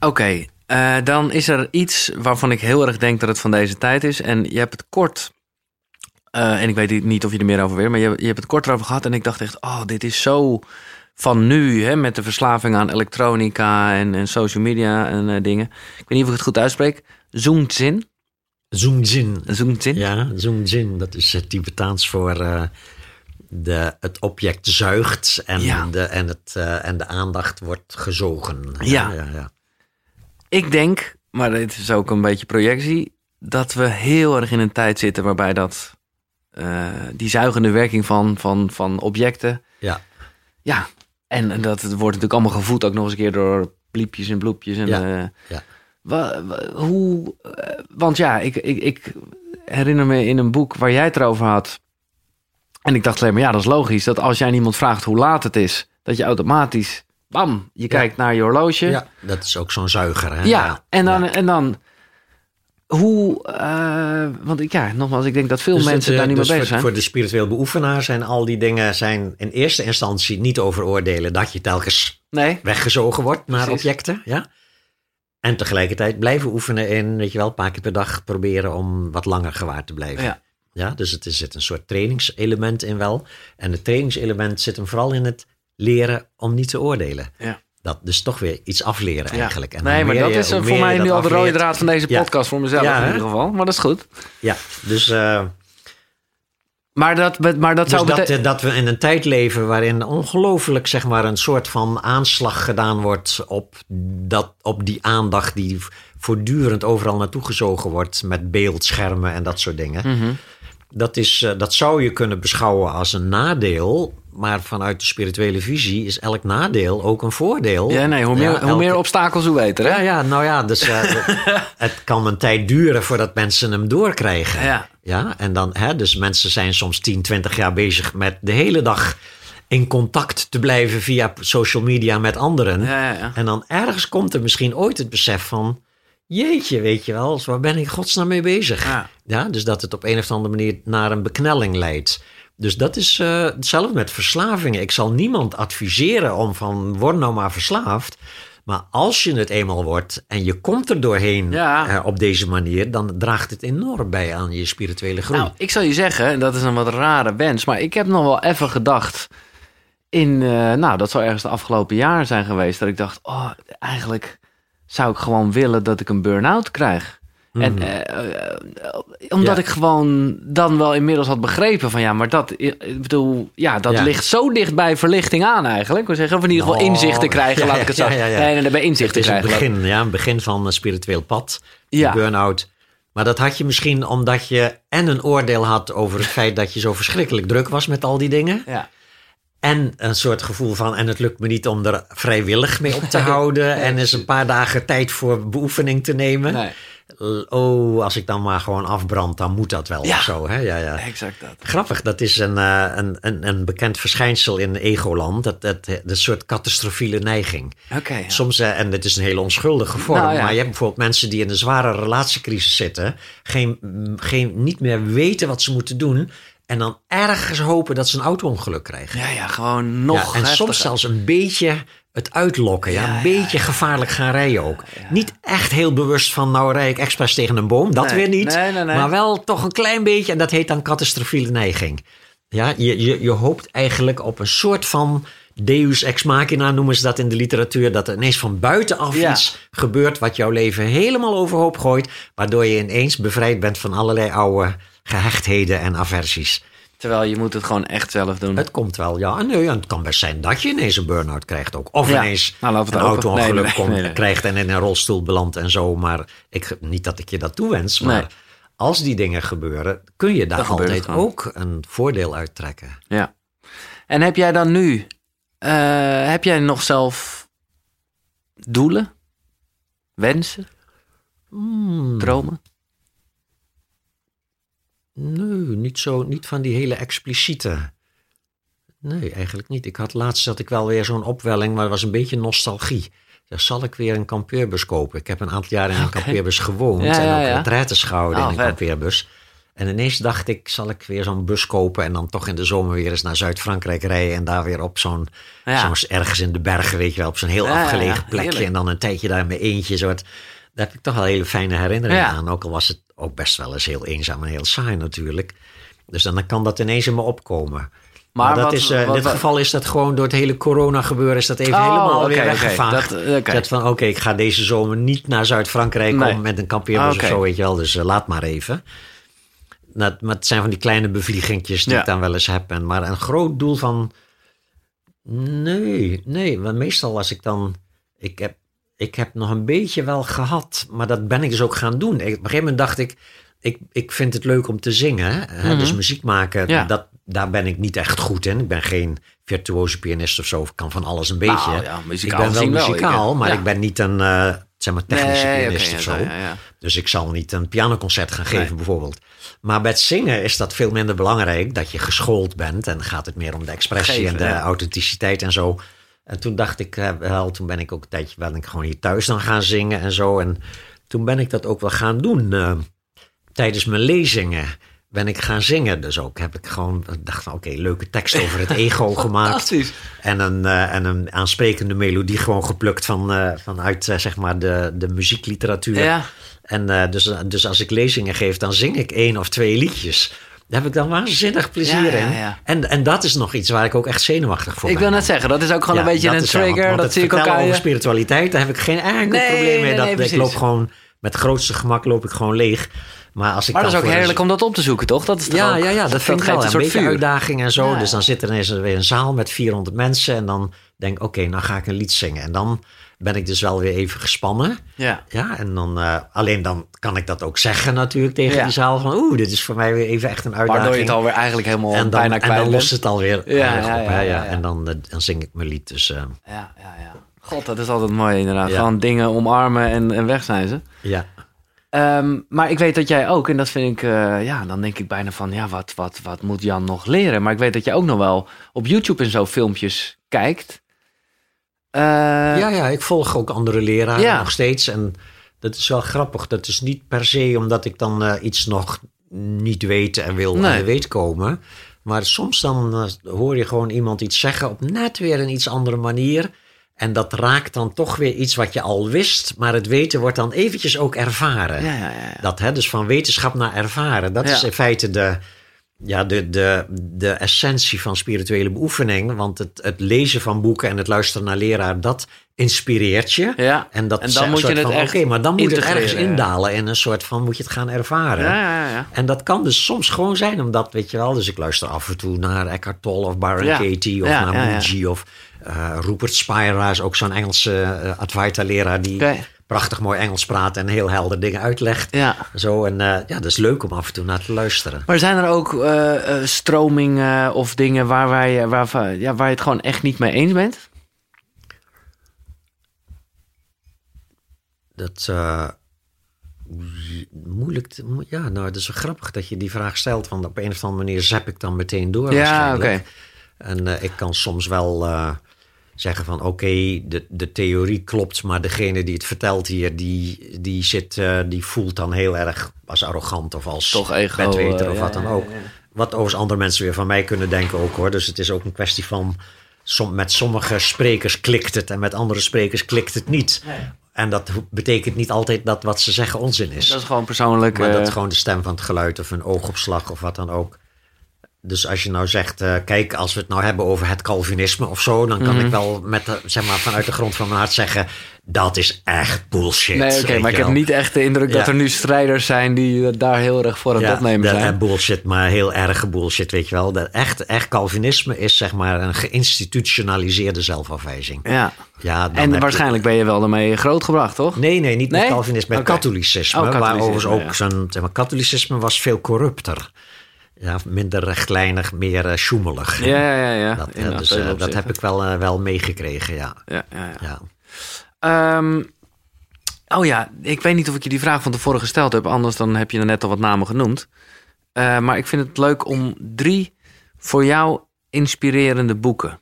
Oké, eh, dan is er iets waarvan ik heel erg denk dat het van deze tijd is. En je hebt het kort, eh, en ik weet niet of je er meer over weet, maar je, je hebt het kort erover gehad. En ik dacht echt, oh, dit is zo van nu, hè, met de verslaving aan elektronica en, en social media en eh, dingen. Ik weet niet of ik het goed uitspreek. Zoomzin. Zoomzin. Zoomzin. Ja, zoomzin. Dat is het Tibetaans voor de, het object zuigt en, Ja. de, en, het, en de aandacht wordt gezogen. Ja. ja, ja. Ik denk, maar dit is ook een beetje projectie, dat we heel erg in een tijd zitten waarbij dat, eh, die zuigende werking van, van, van objecten, Ja. ja, en, en dat het wordt natuurlijk allemaal gevoed ook nog eens een keer door bliepjes en bloepjes. En, Ja, eh, ja. wa- wa- hoe, eh, want ja, ik, ik, ik herinner me in een boek waar jij het erover had, en ik dacht alleen maar, ja, dat is logisch, dat als jij aan iemand vraagt hoe laat het is, dat je automatisch, bam, je kijkt naar je horloge. Ja, dat is ook zo'n zuiger. Hè? Ja, en dan, en dan hoe, eh, want ik, ja, nogmaals, ik denk dat veel Dus mensen het, eh, daar niet dus mee bezig voor, zijn. voor de spiritueel beoefenaar zijn al die dingen zijn in eerste instantie niet over oordelen dat je telkens Nee, weggezogen wordt naar Precies. objecten. Ja? En tegelijkertijd blijven oefenen in, weet je wel, een paar keer per dag proberen om wat langer gewaar te blijven. Ja. Ja, dus het is- zit een soort trainingselement in wel. En het trainingselement zit hem vooral in het leren om niet te oordelen. Ja. Dat dus toch weer iets afleren eigenlijk. En nee, maar dat je- is eh, voor mij nu al de rode draad van deze podcast voor mezelf in ieder geval. Maar dat is goed. Ja, dus, eh, Maar dat, maar dat dus zou dat, betekenen... eh, dat we in een tijd leven waarin ongelooflijk zeg maar, een soort van aanslag gedaan wordt op, dat, op die aandacht die voortdurend overal naartoe gezogen wordt met beeldschermen en dat soort dingen. Mhm. Dat, is, eh, dat zou je kunnen beschouwen als een nadeel. Maar vanuit de spirituele visie is elk nadeel ook een voordeel. Ja, nee, hoe meer, Ja, hoe elke- meer obstakels, hoe beter, hè? Ja, ja, nou ja, dus eh, het kan een tijd duren voordat mensen hem doorkrijgen. Ja. Ja, en dan, hè, dus mensen zijn soms 10, 20 jaar bezig met de hele dag in contact te blijven via social media met anderen. Ja, ja, ja. En dan ergens komt er misschien ooit het besef van, jeetje, weet je wel, waar ben ik godsnaam mee bezig? Ja. Ja, dus dat het op een of andere manier naar een beknelling leidt. Dus dat is eh, hetzelfde met verslavingen. Ik zal niemand adviseren om van, word nou maar verslaafd. Maar als je het eenmaal wordt en je komt er doorheen Ja. eh, op deze manier, dan draagt het enorm bij aan je spirituele groei. Nou, ik zal je zeggen, en dat is een wat rare wens, maar ik heb nog wel even gedacht in, eh, nou, dat zou ergens de afgelopen jaar zijn geweest, dat ik dacht, oh, eigenlijk zou ik gewoon willen dat ik een burn-out krijg. En eh, eh, omdat Ja. ik gewoon dan wel inmiddels had begrepen van ja, maar dat, ik bedoel, ja, dat Ja. ligt zo dicht bij verlichting aan eigenlijk. We zeggen, of in ieder geval Nou, inzichten krijgen, ja, laat ik het zo. ja, ja, ja. Nee, nee, nee, bij Het inzichten is een krijgen. laat- begin, ja, een begin van een spiritueel pad. Ja. Burn-out. Maar dat had je misschien omdat je en een oordeel had over het feit dat je zo verschrikkelijk druk was met al die dingen. Ja. En een soort gevoel van, en het lukt me niet om er vrijwillig mee op te houden. en eens een paar dagen tijd voor beoefening te nemen. Nee, Oh, als ik dan maar gewoon afbrand, dan moet dat wel Ja. of zo. Hè? Ja, ja. exact dat. Grappig, dat is een, eh, een, een, een bekend verschijnsel in egoland. Dat, dat, dat een soort catastrofiele neiging. Oké. ja. Soms, eh, en het is een hele onschuldige vorm, Nou, ja. maar je hebt bijvoorbeeld mensen die in een zware relatiecrisis zitten, geen, geen, niet meer weten wat ze moeten doen en dan ergens hopen dat ze een auto-ongeluk krijgen. Ja, ja, gewoon nog Ja, en heftiger. soms zelfs een beetje het uitlokken, ja, Ja, een ja, beetje gevaarlijk gaan rijden ook. Niet echt heel bewust van, nou rij ik expres tegen een boom, dat Nee, weer niet, nee, nee, nee. maar wel toch een klein beetje en dat heet dan catastrofiele neiging. Ja, je, je, je hoopt eigenlijk op een soort van deus ex machina noemen ze dat in de literatuur, dat er ineens van buitenaf Ja. iets gebeurt wat jouw leven helemaal overhoop gooit, waardoor je ineens bevrijd bent van allerlei oude gehechtheden en aversies. Terwijl je moet het gewoon echt zelf doen. Het komt wel, ja. En, nee, en het kan best zijn dat je ineens een burn-out krijgt ook. Of Ja. ineens Nou, een auto-ongeluk Nee, nee, komt- nee, nee. krijgt en in een rolstoel belandt en zo. Maar ik, niet dat ik je dat toewens, maar als die dingen gebeuren, kun je daar altijd ook een voordeel uit trekken. Ja. En heb jij dan nu, eh, heb jij nog zelf doelen, wensen, Hmm. dromen? Nee, niet, zo, niet van die hele expliciete. Nee, eigenlijk niet. Ik had laatst had ik wel weer zo'n opwelling, maar het was een beetje nostalgie. Zal ik weer een kampeerbus kopen. Ik heb een aantal jaar in een Oké. kampeerbus gewoond Ja, en ook ja. retraites gehouden Oh, in een vet. kampeerbus. En ineens dacht ik, zal ik weer zo'n bus kopen en dan toch in de zomer weer eens naar Zuid-Frankrijk rijden en daar weer op zo'n, Ja. ergens in de bergen, weet je wel, op zo'n heel afgelegen plekje heerlijk. en dan een tijdje daar in mijn eentje. Soort, daar heb ik toch wel hele fijne herinneringen Ja. aan. Ook al was het ook best wel eens heel eenzaam en heel saai natuurlijk. Dus dan kan dat ineens in me opkomen. Maar, Maar dat wat- is, eh, in dit wat- geval is dat gewoon door het hele corona gebeuren, is dat even Oh, helemaal weer weggevaagd. Dat, eh. Dat van, oké, ik ga deze zomer niet naar Zuid-Frankrijk Nee. om met een kampeerbus of zo, weet je wel. Dus eh, laat maar even. Nou, maar het zijn van die kleine bevliegingjes die Ja. ik dan wel eens heb. En, maar een groot doel van... Nee, nee. Want meestal als ik dan... Ik heb, ik heb nog een beetje wel gehad, maar dat ben ik dus ook gaan doen. Ik, op een gegeven moment dacht ik... Ik, ik vind het leuk om te zingen. Hè? Dus muziek maken, Mhm. Ja. dat, daar ben ik niet echt goed in. Ik ben geen virtuoze pianist of zo. Ik kan van alles een beetje. Nou, ja, muzikaal ik ben wel muzikaal, Ik, maar ja. ik ben niet een eh, zeg maar technische Nee, pianist of ja, zo. ja, ja. Dus ik zal niet een pianoconcert gaan geven Nee. bijvoorbeeld. Maar bij het zingen is dat veel minder belangrijk. Dat je geschoold bent. En gaat het meer om de expressie Geven, en de ja. authenticiteit en zo. En toen dacht ik eh, wel, toen ben ik ook een tijdje ben ik gewoon hier thuis dan gaan zingen en zo. En toen ben ik dat ook wel gaan doen. eh, tijdens mijn lezingen ben ik gaan zingen. Dus ook heb ik gewoon dacht van oké, leuke tekst over het ego gemaakt. En een, eh, en een aansprekende melodie gewoon geplukt van, vanuit zeg maar de, de muziekliteratuur. Ja. En dus, dus als ik lezingen geef, dan zing ik één of twee liedjes. Daar heb ik dan waanzinnig plezier Ja, in. En, en dat is nog iets waar ik ook echt zenuwachtig voor Ik ben. wil net zeggen, dat is ook gewoon een beetje een wel, trigger. Dat het zie ik ook over je. spiritualiteit, daar heb ik geen enkel Nee, probleem mee. dat, nee, ik loop gewoon met het grootste gemak loop ik gewoon leeg. Maar als ik Maar dat is ook heerlijk om dat op te zoeken, toch? Dat is toch ja, ook- ja, ja, dat vind ik wel. Een een soort beetje vuur. uitdaging en zo. Ja, Dus dan zit er ineens weer een zaal met 400 mensen. En dan denk ik, oké, nou ga ik een lied zingen. En dan ben ik dus wel weer even gespannen. Ja. Ja, en dan, eh, alleen dan kan ik dat ook zeggen natuurlijk tegen Ja. die zaal. Van, oeh, dit is voor mij weer even echt een uitdaging. Waardoor je het alweer eigenlijk helemaal en dan, bijna en kwijt dan bent. lost het alweer Ja, ja, op. ja, hè, ja, ja. ja. En dan, eh, dan zing ik mijn lied. Dus eh, Ja, ja, ja. God, dat is altijd mooi inderdaad. Gewoon dingen omarmen en, en weg zijn ze. ja. Ehm, maar ik weet dat jij ook, en dat vind ik, ja, dan denk ik bijna van, ja, wat, wat, wat moet Jan nog leren? Maar ik weet dat jij ook nog wel op YouTube en zo filmpjes kijkt. Eh, ja, ja, ik volg ook andere leraren Ja. nog steeds. En dat is wel grappig. Dat is niet per se omdat ik dan eh, iets nog niet weet en wil Nee. aan de weet komen. Maar soms dan eh, hoor je gewoon iemand iets zeggen op net weer een iets andere manier. En dat raakt dan toch weer iets wat je al wist. Maar het weten wordt dan eventjes ook ervaren. Ja, ja. Dat, hè, dus van wetenschap naar ervaren. Dat is in feite de, ja, de, de, de essentie van spirituele beoefening. Want het, het lezen van boeken en het luisteren naar leraar, dat inspireert je. Ja, En, dat en dan moet je het Oké, maar dan moet het ergens ja. indalen. In een soort van, moet je het gaan ervaren. Ja, ja, ja. En dat kan dus soms gewoon zijn, omdat, weet je wel, dus ik luister af en toe naar Eckhart Tolle of Byron Ja. Katie of naar. Mooji of eh, Rupert Spira is ook zo'n Engelse eh, Advaita-leraar die prachtig mooi Engels praat en heel helder dingen uitlegt. Ja. Zo, en eh, ja, dat is leuk om af en toe naar te luisteren. Maar zijn er ook stromingen of dingen waar, wij, waar, ja, waar je het gewoon echt niet mee eens bent? Dat uh, moeilijk. Ja, nou, het is wel grappig dat je die vraag stelt. Want op een of andere manier zap ik dan meteen door. Ja, oké. En ik kan soms wel zeggen van oké, de, de theorie klopt, maar degene die het vertelt hier, die, die, zit, eh, die voelt dan heel erg als arrogant of als Toch ego, bedweter eh, of ja, wat dan ook. ja. Wat overigens andere mensen weer van mij kunnen denken ook hoor. Dus het is ook een kwestie van, som, met sommige sprekers klikt het en met andere sprekers klikt het niet. En dat betekent niet altijd dat wat ze zeggen onzin is. Dat is gewoon persoonlijk. Maar dat eh, is gewoon de stem van het geluid of een oogopslag of wat dan ook. Dus als je nou zegt, eh, kijk, als we het nou hebben over het Calvinisme of zo, dan Mhm. kan ik wel met de, zeg maar, vanuit de grond van mijn hart zeggen, dat is echt bullshit. Nee, oké, maar ik heb niet echt de indruk dat Ja. er nu strijders zijn die eh, daar heel erg voor aan het opnemen zijn. eh, bullshit, maar heel erge bullshit, weet je wel. Dat echt, echt Calvinisme is zeg maar een geïnstitutionaliseerde zelfafwijzing. ja. Ja, En je- waarschijnlijk ben je wel daarmee grootgebracht, toch? Nee, nee, niet Nee? met Calvinisme, met katholicisme. Oh, waar katholicisme, overigens ook ja. zo'n... Zeg maar, katholicisme was veel corrupter. Ja, minder rechtlijnig, meer eh sjoemelig. Ja, ja, ja. ja. Dat, eh, dus, eh, dat opzichten. heb ik wel, eh, wel meegekregen, ja. Ja, ja, ja. ja. Ehm, oh ja, ik weet niet of ik je die vraag van tevoren gesteld heb. Anders dan heb je er net al wat namen genoemd. Eh, maar ik vind het leuk om drie voor jou inspirerende boeken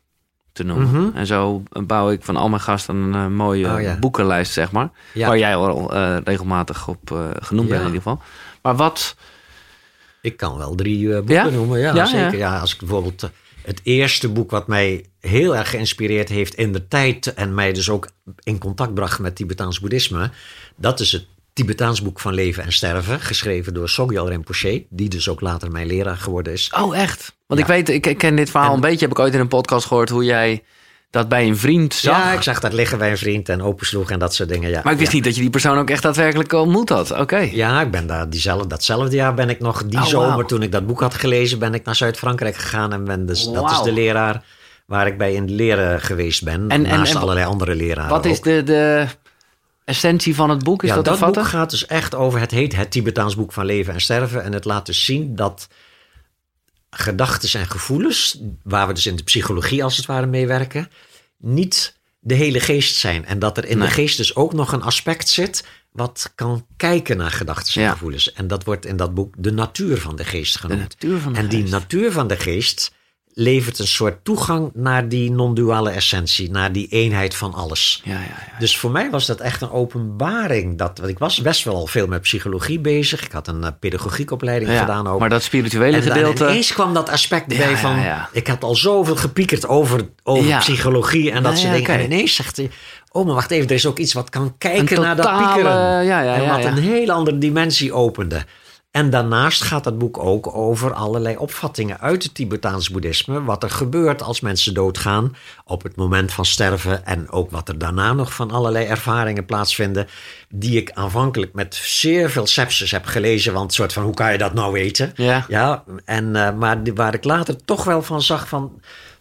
te noemen. Mhm. En zo bouw ik van al mijn gasten een eh, mooie Oh ja. boekenlijst, zeg maar. Ja. Waar jij al eh, regelmatig op eh, genoemd bent in ieder geval. Maar wat, Ik kan wel drie eh, boeken Ja? noemen. Ja, Ja, zeker. ja. Ja. als ik bijvoorbeeld eh, het eerste boek wat mij heel erg geïnspireerd heeft in de tijd en mij dus ook in contact bracht met Tibetaans boeddhisme, dat is het Tibetaans boek van leven en sterven, geschreven door Sogyal Rinpoche, die dus ook later mijn leraar geworden is. Oh, echt? Want ik weet, ik, ik ken dit verhaal En- een beetje. Heb ik ooit in een podcast gehoord hoe jij dat bij een vriend zag. Ja, ik zag dat liggen bij een vriend en opensloeg en dat soort dingen. Ja, maar ik wist ja. niet dat je die persoon ook echt daadwerkelijk ontmoet had. Oké. Ja, ik ben daar diezelfde, datzelfde jaar ben ik nog, die Oh, zomer toen ik dat boek had gelezen, ben ik naar Zuid-Frankrijk gegaan. En ben dus, dat is de leraar waar ik bij in het leren geweest ben. En- naast en allerlei andere leraren Wat is ook. de, de essentie van het boek? Is ja, dat, dat boek gaat dus echt over, het heet Het Tibetaans Boek van Leven en Sterven. En het laat dus zien dat gedachten en gevoelens, waar we dus in de psychologie als het ware mee werken, niet de hele geest zijn. En dat er in Nee. de geest dus ook nog een aspect zit wat kan kijken naar gedachten en Ja. gevoelens. En dat wordt in dat boek de natuur van de geest De genoemd. natuur van de en die geest. natuur van de geest levert een soort toegang naar die non-duale essentie, naar die eenheid van alles. Ja, ja, ja. Dus voor mij was dat echt een openbaring. Dat, want ik was best wel veel met psychologie bezig. Ik had een eh, pedagogiekopleiding gedaan ook. Maar dat spirituele en gedeelte... ineens kwam dat aspect erbij Ja, van... Ik had al zoveel gepiekerd over, over psychologie en dat soort ja, dingen. En ineens zegt hij... Oh, maar wacht even, er is ook iets wat kan kijken naar dat piekeren. ja, ja, en wat een hele andere dimensie opende. En daarnaast gaat dat boek ook over allerlei opvattingen uit het Tibetaans boeddhisme. Wat er gebeurt als mensen doodgaan op het moment van sterven. En ook wat er daarna nog van allerlei ervaringen plaatsvinden. Die ik aanvankelijk met zeer veel sepsis heb gelezen. Want soort van, hoe kan je dat nou weten? Ja. Ja, en, eh, maar waar ik later toch wel van zag van...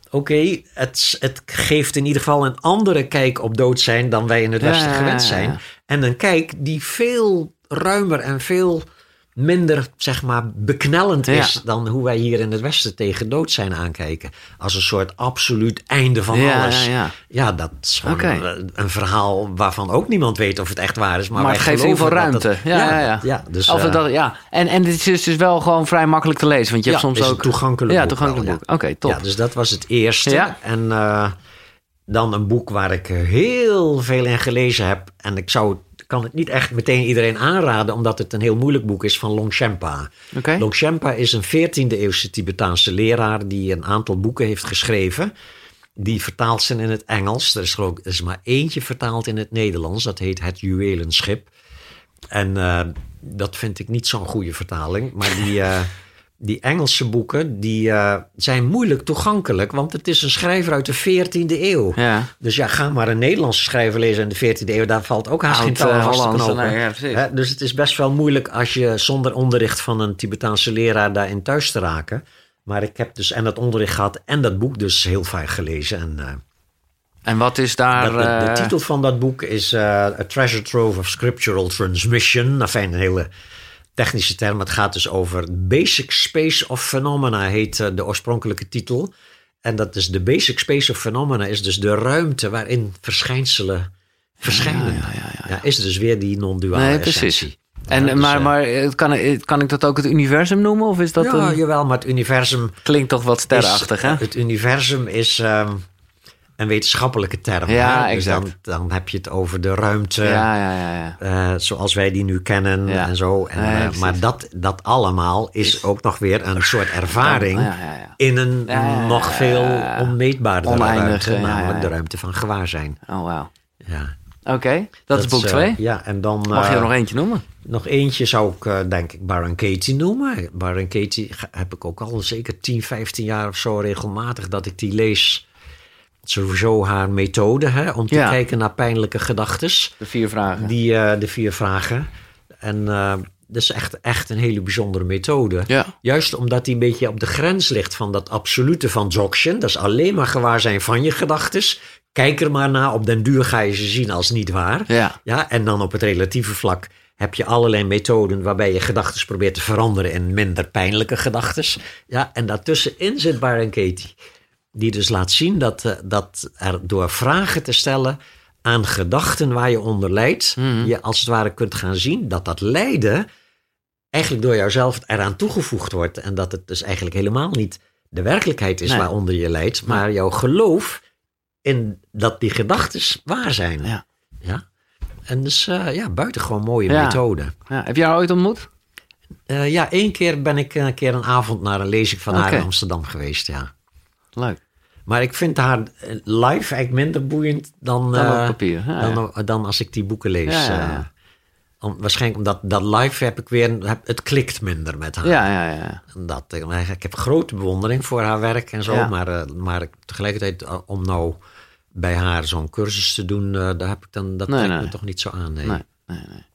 Oké, het, het geeft in ieder geval een andere kijk op dood zijn dan wij in het Westen ja, gewend ja, zijn. ja. En een kijk die veel ruimer en veel minder, zeg maar, beknellend Ja. is dan hoe wij hier in het Westen tegen dood zijn aankijken. Als een soort absoluut einde van Ja, alles. ja, ja. Ja, dat is gewoon Oké. een, een verhaal waarvan ook niemand weet of het echt waar is. Maar, het geeft geval geloven ruimte. het- ja, ja, dus, Of eh, dat, ja. En, en het is dus wel gewoon vrij makkelijk te lezen. Want je hebt soms is een ook... toegankelijk ja, boek toegankelijk wel, boek. Oké, top. Ja, dus dat was het eerste. En eh, dan een boek waar ik heel veel in gelezen heb. En ik zou, kan het niet echt meteen iedereen aanraden, omdat het een heel moeilijk boek is van Longchenpa. Oké. Longchenpa is een 14e eeuwse Tibetaanse leraar die een aantal boeken heeft geschreven. Die vertaald zijn in het Engels. Er is, er is maar eentje vertaald in het Nederlands. Dat heet Het Juwelenschip. En eh, dat vind ik niet zo'n goede vertaling. Maar die, eh, die Engelse boeken die, eh, zijn moeilijk toegankelijk. Want het is een schrijver uit de 14e eeuw. Ja. Dus ja, ga maar een Nederlandse schrijver lezen in de 14e eeuw. Daar valt ook haast geen touw eh, vast te Hollands, knopen. nee, ja, precies. Hè, dus het is best wel moeilijk als je zonder onderricht van een Tibetaanse leraar daarin thuis te raken. Maar ik heb dus en dat onderricht gehad en dat boek dus heel vaak gelezen. En, eh, En wat is daar... dat- de, de titel van dat boek is A Treasure Trove of Scriptural Transmission. Enfin, een hele technische term. Het gaat dus over Basic Space of Phenomena, heet eh, de oorspronkelijke titel. En dat is de Basic Space of Phenomena, is dus de ruimte waarin verschijnselen verschijnen. Ja, ja, ja, Ja, is dus weer die non-duale Nee, precies. essentie. En, dus, maar eh, maar eh, kan, ik- kan ik dat ook het universum noemen? Of is dat ja, een... jawel, maar het universum Klinkt toch wat sterrenachtig, is, hè? Het universum is ehm, een wetenschappelijke term. Ja, hè? Dus dan, dan heb je het over de ruimte. Ja, ja, ja. ja. eh, zoals wij die nu kennen en zo. En, eh, maar dat, dat allemaal is ook nog weer een soort ervaring in een nog veel onmeetbaardere ruimte. Namelijk de ruimte van gewaarzijn. Oh, wauw. Ja. Oké, dat, is boek eh, 2. ja, en dan... Mag je eh, er nog eentje noemen? nog eentje zou ik, eh, denk ik, Baron Katie noemen. Baron Katie heb ik ook al zeker 10, 15 jaar of zo regelmatig dat ik die lees. Sowieso haar methode hè, om te Ja. kijken naar pijnlijke gedachtes. De vier vragen. Die, eh, de vier vragen. En eh, dat is echt, echt een hele bijzondere methode. Ja. Juist omdat die een beetje op de grens ligt van dat absolute van Dzogchen. Dat is alleen maar gewaar zijn van je gedachtes. Kijk er maar naar, op den duur ga je ze zien als niet waar. Ja. Ja, en dan op het relatieve vlak heb je allerlei methoden waarbij je gedachten probeert te veranderen in minder pijnlijke gedachten. Ja, en daartussenin zit Baron Katie. Die dus laat zien dat, eh, dat er door vragen te stellen aan gedachten waar je onder lijdt, Mhm. je als het ware kunt gaan zien dat dat lijden eigenlijk door jouzelf eraan toegevoegd wordt. En dat het dus eigenlijk helemaal niet de werkelijkheid is Nee. waaronder je lijdt, maar jouw geloof in dat die gedachten waar zijn. Ja. Ja. En dus uh, ja, buitengewoon mooie Ja. methode. Ja. Heb jij haar ooit ontmoet? Eh, ja, één keer ben ik een keer een avond naar een lezing van haar in Amsterdam geweest, ja. Leuk. Maar ik vind haar eh, live eigenlijk minder boeiend dan, Dan op eh, papier. Ja, ja. dan, dan als ik die boeken lees. Ja, eh. Om- waarschijnlijk omdat dat live heb ik weer, heb, het klikt minder met haar. Ja, ja, ja. Dat, ik heb grote bewondering voor haar werk en zo, maar, maar tegelijkertijd om nou bij haar zo'n cursus te doen, daar heb ik dan, dat nee. me toch niet zo aan. Nee. Nee, nee,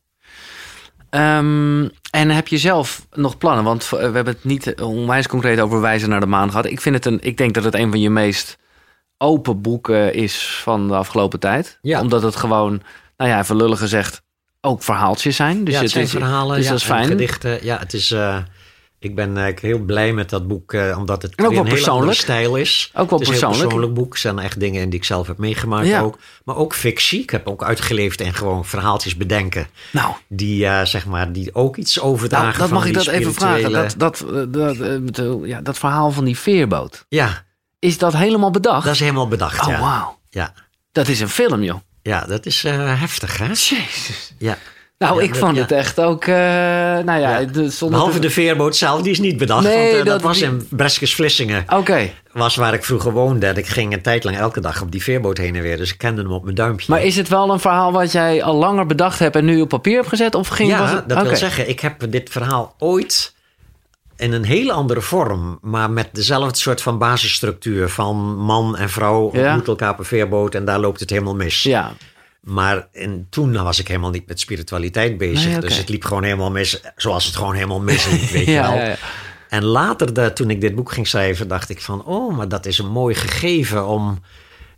Ehm, en heb je zelf nog plannen? Want v- we hebben het niet onwijs concreet over wijzen naar de maan gehad. Ik, vind het een, ik denk dat het een van je meest open boeken is van de afgelopen tijd. Ja. Omdat het gewoon, nou ja, even lullig gezegd, ook verhaaltjes zijn. Dus ja, het zijn is, verhalen, dus ja, dat is fijn. gedichten. Ja, het is, eh, ik ben eh, heel blij met dat boek, eh, omdat het ook wel een persoonlijk. stijl is. Ook wel het is een persoonlijk. persoonlijk boek. Er zijn echt dingen in die ik zelf heb meegemaakt Ja. ook. Maar ook fictie. Ik heb ook uitgeleefd en gewoon verhaaltjes bedenken. Nou, Die, eh, zeg maar, die ook iets overdragen nou, dat van mag ik dat even vragen. Dat, dat, dat, ja, dat verhaal van die veerboot. Ja, Is dat helemaal bedacht? dat is helemaal bedacht, oh, ja. wauw. ja. Dat is een film, joh. Ja, dat is heftig, hè? Jezus. Ja. Nou, Ja, ik vond ja. het echt ook... eh, nou ja, Ja. de- zonder Behalve te- de veerboot zelf, die is niet bedacht. Nee, want, eh, dat, dat- was die- in Breskes-Vlissingen. Oké, Was waar ik vroeger woonde. En ik ging een tijd lang elke dag op die veerboot heen en weer. Dus ik kende hem op mijn duimpje. maar is het wel een verhaal wat jij al langer bedacht hebt en nu op papier hebt gezet? Of ging ja, was het... dat wil zeggen, ik heb dit verhaal ooit in een hele andere vorm, maar met dezelfde soort van basisstructuur van man en vrouw Ja. ontmoeten elkaar op een veerboot en daar loopt het helemaal mis. Ja, Maar en toen was ik helemaal niet met spiritualiteit bezig. Nee. Dus het liep gewoon helemaal mis, zoals het gewoon helemaal misliep, weet je wel. ja, ja. En later, de, toen ik dit boek ging schrijven, dacht ik van... oh, maar dat is een mooi gegeven om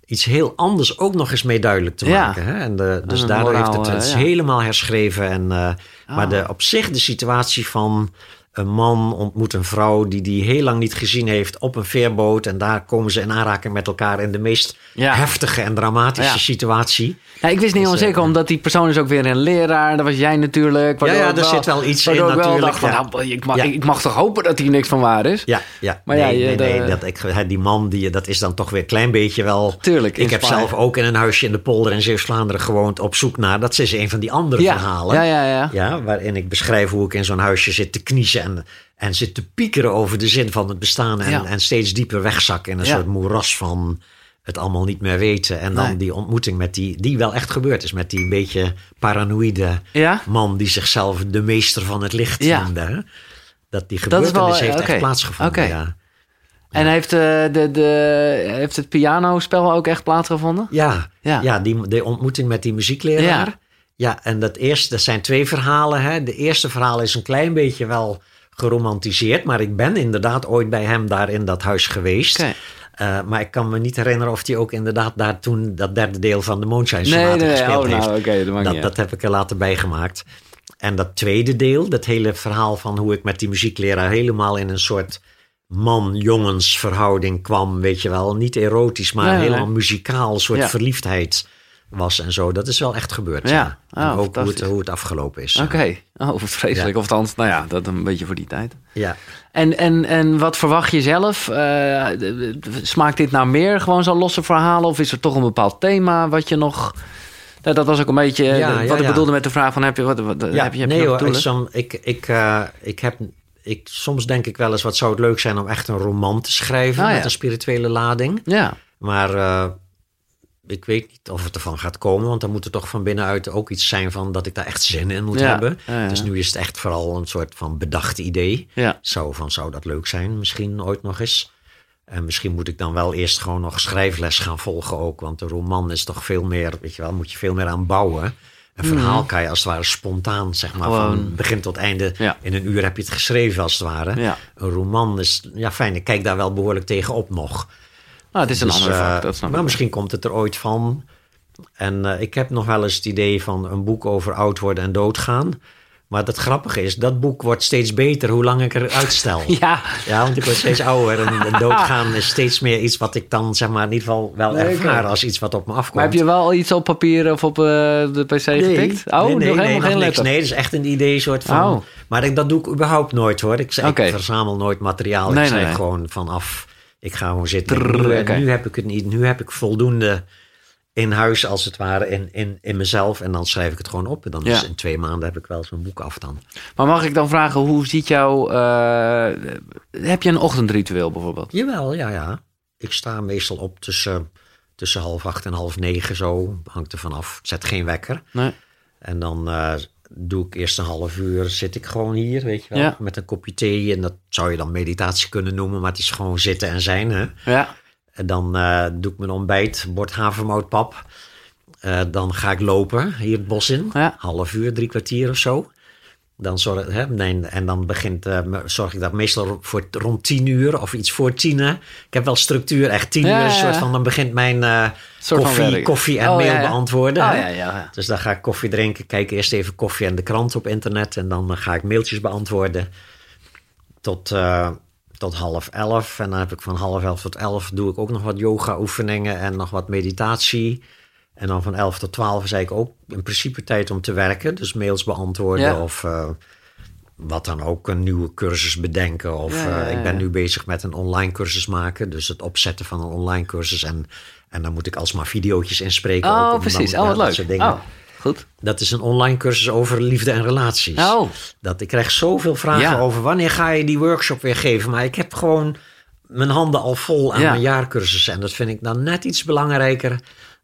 iets heel anders ook nog eens mee duidelijk te maken. Hè? En de, dus een daar moraal, heeft het, het is eh, helemaal herschreven. En, eh, Maar Ah. de, op zich de situatie van een man ontmoet een vrouw... die die heel lang niet gezien heeft op een veerboot... en daar komen ze in aanraking met elkaar... in de meest Ja. heftige en dramatische Ja. situatie. Nou, ik wist niet Dus, helemaal eh, zeker, omdat die persoon is ook weer een leraar. Dat was jij natuurlijk. Ja, ja, er zit wel iets in natuurlijk, dacht van, ja. nou, ik, mag, Ja. ik mag toch hopen dat hier niks van waar is? Ja, ja. Maar nee, ja, nee, nee, dat, ik, die man, die, dat is dan toch weer een klein beetje wel... Tuurlijk, Ik heb zelf ook in een huisje in de polder in Zeeuws-Vlaanderen gewoond op zoek naar... Dat is een van die andere Ja, verhalen. ja, ja, ja. Ja, waarin ik beschrijf hoe ik in zo'n huisje zit te kniezen... en, en zit te piekeren over de zin van het bestaan... en, Ja. en steeds dieper wegzak in een Ja. soort moeras van het allemaal niet meer weten. En dan Nee. die ontmoeting met die, die wel echt gebeurd is... met die beetje paranoïde Ja? man die zichzelf de meester van het licht noemde. hè. Dat die Dat is wel- gebeurtenis heeft echt plaatsgevonden. En heeft, eh, de, de, heeft het pianospel ook echt plaatsgevonden? Ja, Ja. ja. die, de ontmoeting met die muziekleraar. Ja. Ja, en dat eerste, dat zijn twee verhalen. Hè. De eerste verhaal is een klein beetje wel geromantiseerd, maar ik ben inderdaad ooit bij hem daar in dat huis geweest. Eh, maar ik kan me niet herinneren of hij ook inderdaad daar toen dat derde deel van de Moonshine Nee, nee, nee. gespeeld Oh, heeft. nou, oké, dat dat, heb ik er later bij gemaakt. En dat tweede deel, dat hele verhaal van hoe ik met die muziekleraar helemaal in een soort man-jongens verhouding kwam, weet je wel. Niet erotisch, maar helemaal muzikaal, soort Ja. verliefdheid was en zo. Dat is wel echt gebeurd. Ja. Ja. Oh, ook hoe het, hoe het afgelopen is. Oké. Oh, vreselijk. Ja. Of althans, nou ja, dat een beetje voor die tijd. Ja. En, en, en wat verwacht je zelf? D- smaakt dit nou meer gewoon zo'n losse verhalen? Of is er toch een bepaald thema wat je nog... Nou, dat was ook een beetje eh, Ja, wat ik bedoelde met de vraag van... Heb je, wat, heb je, heb nee je hoor, ik, som- ik, ik, eh, ik heb, ik, soms denk ik wel eens, wat zou het leuk zijn om echt een roman te schrijven Ah, met een spirituele lading. Ja, Maar ik weet niet of het ervan gaat komen, want dan moet er toch van binnenuit ook iets zijn van dat ik daar echt zin in moet Ja, hebben. ja, ja. Dus nu is het echt vooral een soort van bedacht idee. ja. Zo van, zou dat leuk zijn, misschien ooit nog eens. En misschien moet ik dan wel eerst gewoon nog schrijfles gaan volgen ook. Want een roman is toch veel meer, weet je wel, moet je veel meer aan bouwen. Een verhaal kan je als het ware spontaan, zeg maar, Mhm. Gewoon- van begin tot einde. Ja. In een uur heb je het geschreven, als het ware. Ja. Een roman is, ja fijn, ik kijk daar wel behoorlijk tegen op nog. Nou, het is een Dus, ander eh, vak, dat snap maar ik. misschien komt het er ooit van. En eh, ik heb nog wel eens het idee van een boek over oud worden en doodgaan. Maar het grappige is, dat boek wordt steeds beter hoe lang ik er uitstel. Ja, Ja, want ik word steeds ouder en, en doodgaan is steeds meer iets wat ik dan zeg maar in ieder geval wel Nee, ervaar als iets wat op me afkomt. maar heb je wel iets op papier of op eh, de pc getikt? Oh, nee, nee, nog nee, helemaal nog geen niks. letter? Nee, dat is echt een idee soort van. Oh. Maar ik, dat doe ik überhaupt nooit hoor. Ik, verzamel nooit materiaal. Nee, ik nee, schrijf nee. gewoon vanaf. Ik ga gewoon zitten. Trrr, nu, heb ik het niet. Nu heb ik voldoende in huis als het ware, in, in, in mezelf. En dan schrijf ik het gewoon op. En dan Ja. is in twee maanden heb ik wel zo'n boek af dan. Maar mag ik dan vragen, hoe ziet jouw... eh, heb je een ochtendritueel bijvoorbeeld? Jawel, ja, ja. Ik sta meestal op tussen, tussen half acht en half negen zo. Hangt er vanaf. Ik zet geen wekker. Nee. En dan eh, doe ik eerst een half uur, zit ik gewoon hier, weet je wel. Ja. Met een kopje thee. En dat zou je dan meditatie kunnen noemen. Maar het is gewoon zitten en zijn, hè. Ja. En dan eh, doe ik mijn ontbijt, bord havermoutpap. Eh, dan ga ik lopen hier het bos in. Ja. Half uur, drie kwartier of zo. Dan zorg, hè, nee, en dan begint, eh, zorg ik dat meestal voor rond tien uur of iets voor tienen. Ik heb wel structuur, echt tien Ja, uur. Een soort van, dan begint mijn van koffie, koffie en Oh, mail beantwoorden. Oh, hè. ja, ja, ja. Dus dan ga ik koffie drinken, kijk eerst even koffie en de krant op internet. En dan eh, ga ik mailtjes beantwoorden tot, tot half elf. En dan heb ik van half elf tot elf doe ik ook nog wat yoga oefeningen en nog wat meditatie. En dan van elf tot twaalf is eigenlijk ook in principe tijd om te werken. Dus mails beantwoorden Ja. of eh, wat dan ook, een nieuwe cursus bedenken. Of Ja, ja, eh, ik ben nu bezig met een online cursus maken. Dus het opzetten van een online cursus. En, en dan moet ik alsmaar videootjes inspreken. Oh, precies. dan- Oh, wat leuk. dingen. Oh, goed. Dat is een online cursus over liefde en relaties. Oh, Dat, ik krijg zoveel vragen Ja. over wanneer ga je die workshop weer geven. Maar ik heb gewoon mijn handen al vol aan Ja. mijn jaarcursussen. En dat vind ik dan net iets belangrijker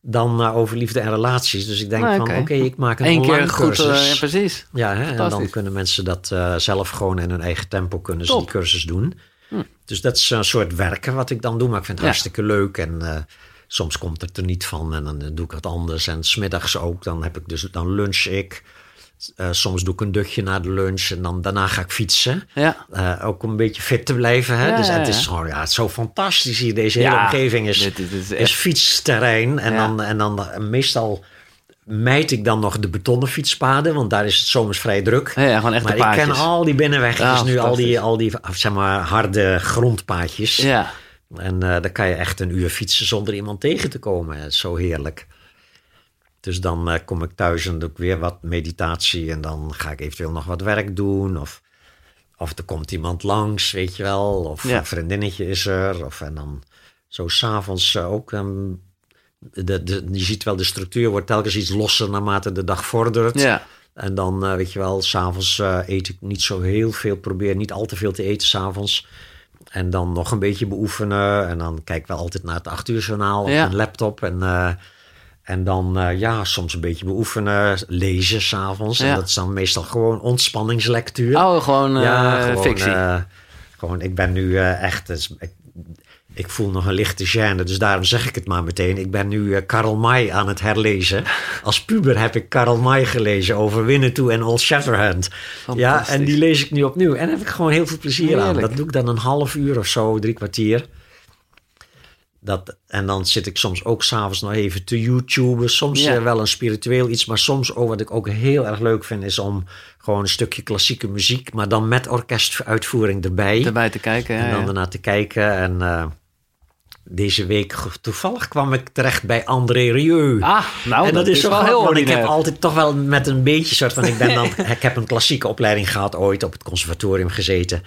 dan eh, over liefde en relaties. Dus ik denk Nou, van oké. ik maak een Eén online keer goed. eh, cursus. ja, precies. Ja, hè, en dan kunnen mensen dat eh, zelf gewoon in hun eigen tempo kunnen ze die cursus doen. Hm. Dus dat is een soort werken wat ik dan doe. Maar ik vind het Ja. hartstikke leuk. En eh, soms komt het er niet van en dan doe ik wat anders. En smiddags ook, dan heb ik dus dan lunch ik. Eh, soms doe ik een dutje na de lunch en dan daarna ga ik fietsen. Ja. Eh, ook om een beetje fit te blijven. Hè? Ja, dus het is gewoon, ja, het is zo fantastisch hier. Deze hele omgeving is, dit- dit is fietsterrein. En, dan, en dan eh, meestal mijt ik dan nog de betonnen fietspaden, want daar is het zomers vrij druk. Ja, gewoon maar ik ken al die binnenwegjes nu, al die, al die zeg maar, harde grondpaadjes. Ja. En dan kan je echt een uur fietsen zonder iemand tegen te komen. Zo heerlijk. Dus dan eh, kom ik thuis en doe ik weer wat meditatie. En dan ga ik eventueel nog wat werk doen. Of, of er komt iemand langs, weet je wel. Of Ja. een vriendinnetje is er. Of, en dan zo s'avonds uh, ook. ehm, de, de, je ziet wel, de structuur wordt telkens iets losser naarmate de dag vordert. Ja. En dan, eh, weet je wel, s'avonds eet ik niet zo heel veel. Probeer niet al te veel te eten s'avonds. En dan nog een beetje beoefenen. En dan kijk ik wel altijd naar het acht uur journaal op Ja. mijn laptop. En, en dan, eh, ja, soms een beetje beoefenen. Lezen s'avonds. Ja. En dat is dan meestal gewoon ontspanningslectuur. Oh, gewoon, eh gewoon, fictie. eh, gewoon, ik ben nu echt... dus ik, ik voel nog een lichte gêne, dus daarom zeg ik het maar meteen. Ik ben nu Karl May aan het herlezen. Als puber heb ik Karl May gelezen over Winnetou en Old Shatterhand. Ja, en die lees ik nu opnieuw. En daar heb ik gewoon heel veel plezier aan. Dat doe ik dan een half uur of zo, drie kwartier. Dat, en dan zit ik soms ook s'avonds nog even te YouTuben. Soms Ja. eh, wel een spiritueel iets, maar soms ook wat ik ook heel erg leuk vind... is om gewoon een stukje klassieke muziek... maar dan met orkestuitvoering erbij. Erbij te kijken. Ja, En dan ja. ernaar te kijken. En eh, deze week toevallig kwam ik terecht bij André Rieu. Ah, nou, en dat, is, wel toch heel ik heb altijd toch wel met een beetje soort van... Ik, ben dan, ik heb een klassieke opleiding gehad ooit op het conservatorium gezeten.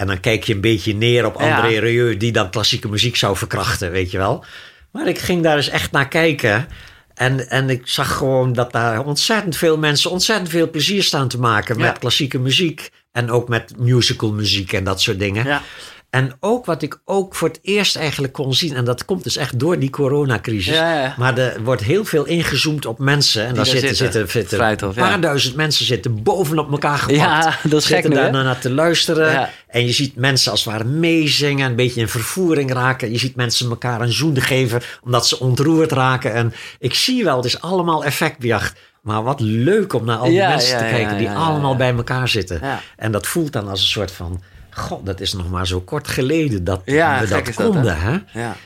En dan kijk je een beetje neer op Ja. André Rieu... die dan klassieke muziek zou verkrachten, weet je wel. Maar ik ging daar eens echt naar kijken... En, en ik zag gewoon dat daar ontzettend veel mensen ontzettend veel plezier staan te maken met Ja. klassieke muziek. En ook met musical muziek en dat soort dingen. Ja. En ook wat ik ook voor het eerst eigenlijk kon zien, en dat komt dus echt door die coronacrisis. Ja, ja. Maar er wordt heel veel ingezoomd op mensen. En daar daar zitten, zitten. zitten, een paar ja. duizend mensen zitten bovenop elkaar gepakt. Ja, dat is gek zitten daar hè? naar te luisteren. En je ziet mensen als het ware meezingen, een beetje in vervoering raken. Je ziet mensen elkaar een zoen geven omdat ze ontroerd raken. En ik zie wel, het is allemaal effectbejacht. Maar wat leuk om naar al die mensen te kijken die allemaal bij elkaar zitten. En dat voelt dan als een soort van... God, dat is nog maar zo kort geleden dat Ja, we dat konden. hè? Ja.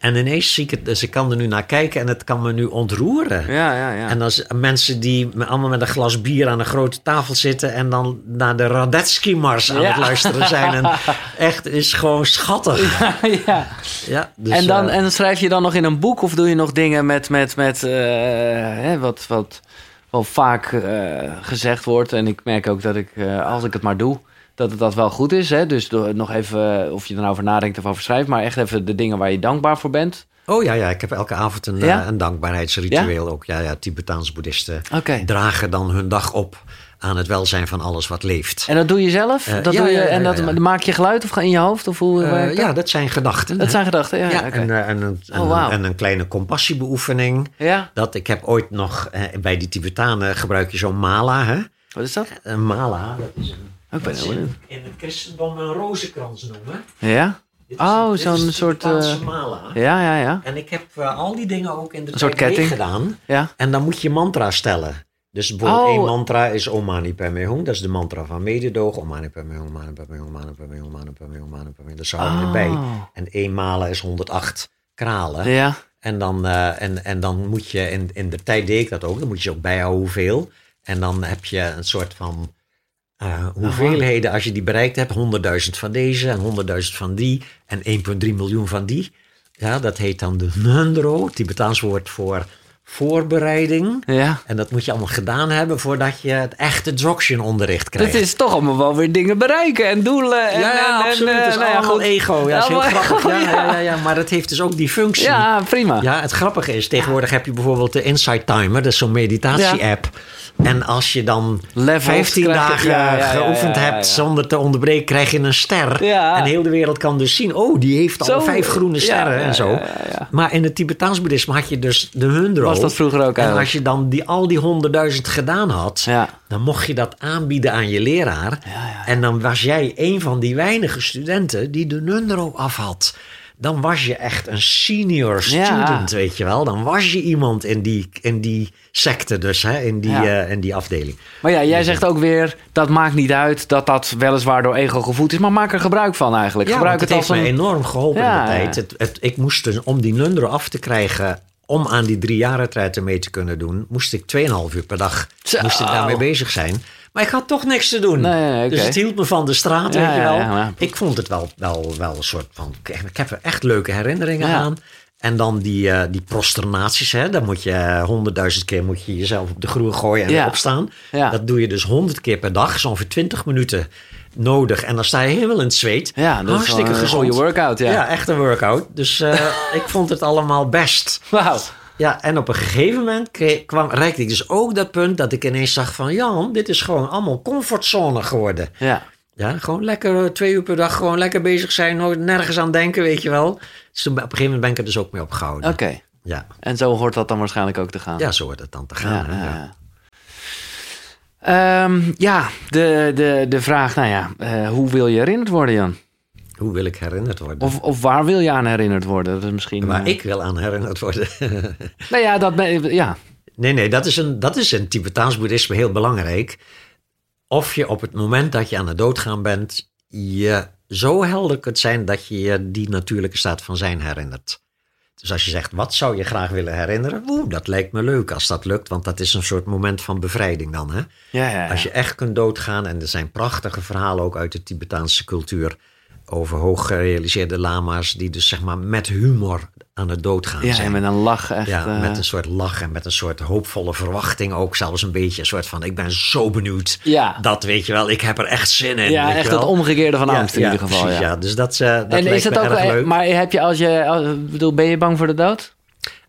En ineens zie ik het, dus ik kan er nu naar kijken en het kan me nu ontroeren. Ja, ja, ja. En als mensen die allemaal met een glas bier aan een grote tafel zitten en dan naar de Radetzky-mars aan het luisteren zijn. En echt is gewoon schattig. ja. Ja, dus, en, dan, eh, en schrijf je dan nog in een boek of doe je nog dingen met, met, met eh, hè, wat, wat wel vaak eh, gezegd wordt. En ik merk ook dat ik, als ik het maar doe, dat het dat wel goed is. Hè? Dus nog even, of je er nou over nadenkt of over schrijft, maar echt even de dingen waar je dankbaar voor bent. Oh ja, ja, ik heb elke avond een, Ja? eh, een dankbaarheidsritueel ook. Ja, ja, Tibetaanse boeddhisten Oké. dragen dan hun dag op aan het welzijn van alles wat leeft. En dat doe je zelf? Eh, dat ja, doe je, en dat, ja, ja. maak je geluid of ga in je hoofd? Of hoe Eh, ja, dat zijn gedachten. dat zijn gedachten, ja. en, eh, en, een, en, Oh, en een kleine compassiebeoefening. ja? Dat ik heb ooit nog, eh, bij die Tibetanen gebruik je zo'n mala. Hè? Wat is dat? Een mala, dat is een, Ik ben heel benieuwd. in het christendom een rozenkrans noemen. Ja? Dit is Oh, zo'n soort, mala. Ja, ja, ja. En ik heb eh, al die dingen ook in de Een soort ketting. gedaan. Ja. En dan moet je mantra stellen. Dus bijvoorbeeld Oh. één mantra is Om Mani Padme Hum. Dat is de mantra van mededogen. Om Mani Padme Hum, Mani Padme Hum, Mani Padme Hum, Mani Padme Hum, Mani Padme Hum. Dat houden we erbij. Oh. En één malen is 108 kralen. Ja. En, dan, eh, en, en dan moet je, in, in de tijd deed ik dat ook, dan moet je ook bijhouden hoeveel. En dan heb je een soort van eh, hoeveelheden, als je die bereikt hebt, 100.000 van deze en 100.000 van die en 1,3 miljoen van die. Ja, dat heet dan de Nundro, Tibetaans woord voor voorbereiding. Ja. En dat moet je allemaal gedaan hebben voordat je het echte Dzogchen onderricht krijgt. Dat is toch allemaal wel weer dingen bereiken en doelen. En, ja, ja, en, absoluut. En, Het is nou ja, allemaal ego. Ja, dat is heel grappig. Ja, ja. ja, maar het heeft dus ook die functie. Ja, prima. Ja, het grappige is, tegenwoordig heb je bijvoorbeeld de Insight Timer, dat is zo'n meditatie-app. En als je dan Levels 15 krijg je- dagen ja, ja, ja, geoefend ja, hebt zonder te onderbreken, krijg je een ster. En heel de wereld kan dus zien, oh, die heeft al vijf groene sterren en zo. Maar in het Tibetaans boeddhisme had je dus de Hundro. Was dat vroeger ook En eigenlijk? als je dan die, al die honderdduizend gedaan had, dan mocht je dat aanbieden aan je leraar. En dan was jij een van die weinige studenten die de Nundro af had. Dan was je echt een senior Ja. student, weet je wel. Dan was je iemand in die, in die secte dus, hè, in, die, Ja. eh, in die afdeling. Maar ja, jij zegt ook weer, dat maakt niet uit dat dat weliswaar door ego gevoed is. Maar maak er gebruik van eigenlijk. Ja, gebruik het het heeft als me een... enorm geholpen in de tijd. Het, het, ik moest dus, om die Nundro af te krijgen, om aan die drie jaren mee te kunnen doen, moest ik 2,5 uur per dag Zo. moest ik daarmee bezig zijn. Maar ik had toch niks te doen. Nee. Dus het hield me van de straat, Ja, weet je ja, wel. ja, Ik vond het wel, wel, wel een soort van... Ik heb er echt leuke herinneringen Ja. aan. En dan die, eh, die prosternaties, hè. Dan moet je honderdduizend keer moet je jezelf op de groen gooien en Ja. opstaan. Ja. Dat doe je dus honderd keer per dag, zo ongeveer 20 minuten nodig. En dan sta je helemaal in het zweet. Ja, dat is Hartstikke wel een gezond. goede workout, ja. echt een workout. Dus eh, ik vond het allemaal best. Wauw. Ja, en op een gegeven moment kreeg, kwam, reikte ik dus ook dat punt dat ik ineens zag van... Jan, dit is gewoon allemaal comfortzone geworden. Ja. Ja, gewoon lekker eh, twee uur per dag gewoon lekker bezig zijn. Nooit nergens aan denken, weet je wel. Dus toen, op een gegeven moment ben ik er dus ook mee opgehouden. Oké. Ja. En zo hoort dat dan waarschijnlijk ook te gaan. ja, zo wordt het dan te Ja, gaan. hè, ja, ja. ja. Ehm, ja, de, de, de vraag, nou ja, eh, hoe wil je herinnerd worden, Jan? Hoe wil ik herinnerd worden? Of, of waar wil je aan herinnerd worden? Dat is misschien. Waar eh, ik wil aan herinnerd worden. Nou ja, dat ben, ja. Nee, nee, dat is, een, dat is in Tibetaans boeddhisme heel belangrijk. Of je op het moment dat je aan het doodgaan bent, je zo helder kunt zijn dat je je die natuurlijke staat van zijn herinnert. Dus als je zegt, wat zou je graag willen herinneren? Oeh, dat lijkt me leuk als dat lukt, want dat is een soort moment van bevrijding dan. Hè? Ja, ja, ja. Als je echt kunt doodgaan, en er zijn prachtige verhalen ook uit de Tibetaanse cultuur over hoog gerealiseerde lama's die dus zeg maar met humor aan het doodgaan ja, zijn. en met een lach echt. Ja, eh, met een soort lach en met een soort hoopvolle verwachting ook. Zelfs een beetje een soort van, ik ben zo benieuwd. Ja. Dat weet je wel, ik heb er echt zin in. ja, echt wel. het omgekeerde van Ja, angst in ja, ieder geval. precies, ja. ja. Dus dat, eh dat en lijkt is dat me ook, erg eh, leuk. maar heb je als je, als- bedoel, ben je bang voor de dood?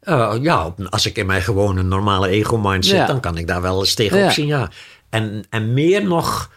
Eh, ja, als ik in mijn gewone normale ego-mind zit, Ja. dan kan ik daar wel eens tegenop Ja. zien, ja. En, en meer nog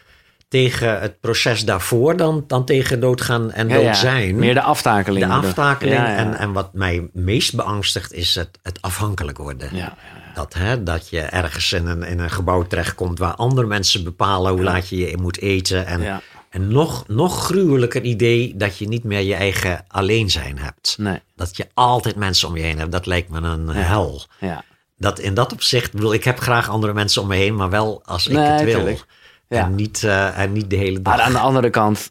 tegen het proces daarvoor dan, dan tegen doodgaan en dood ja. zijn. Meer de aftakeling. de aftakeling. Ja. En, en wat mij meest beangstigt is het, het afhankelijk worden. Ja, ja, Dat, hè, dat je ergens in een, in een gebouw terechtkomt waar andere mensen bepalen hoe laat je je moet eten. En, en nog, nog gruwelijker idee dat je niet meer je eigen alleen zijn hebt. Nee. Dat je altijd mensen om je heen hebt, dat lijkt me een hel. Ja. Dat in dat opzicht, bedoel, ik heb graag andere mensen om me heen, maar wel als ik Nee, het wil. tuurlijk. Ja. En, niet, eh, en niet de hele dag. Maar aan de andere kant,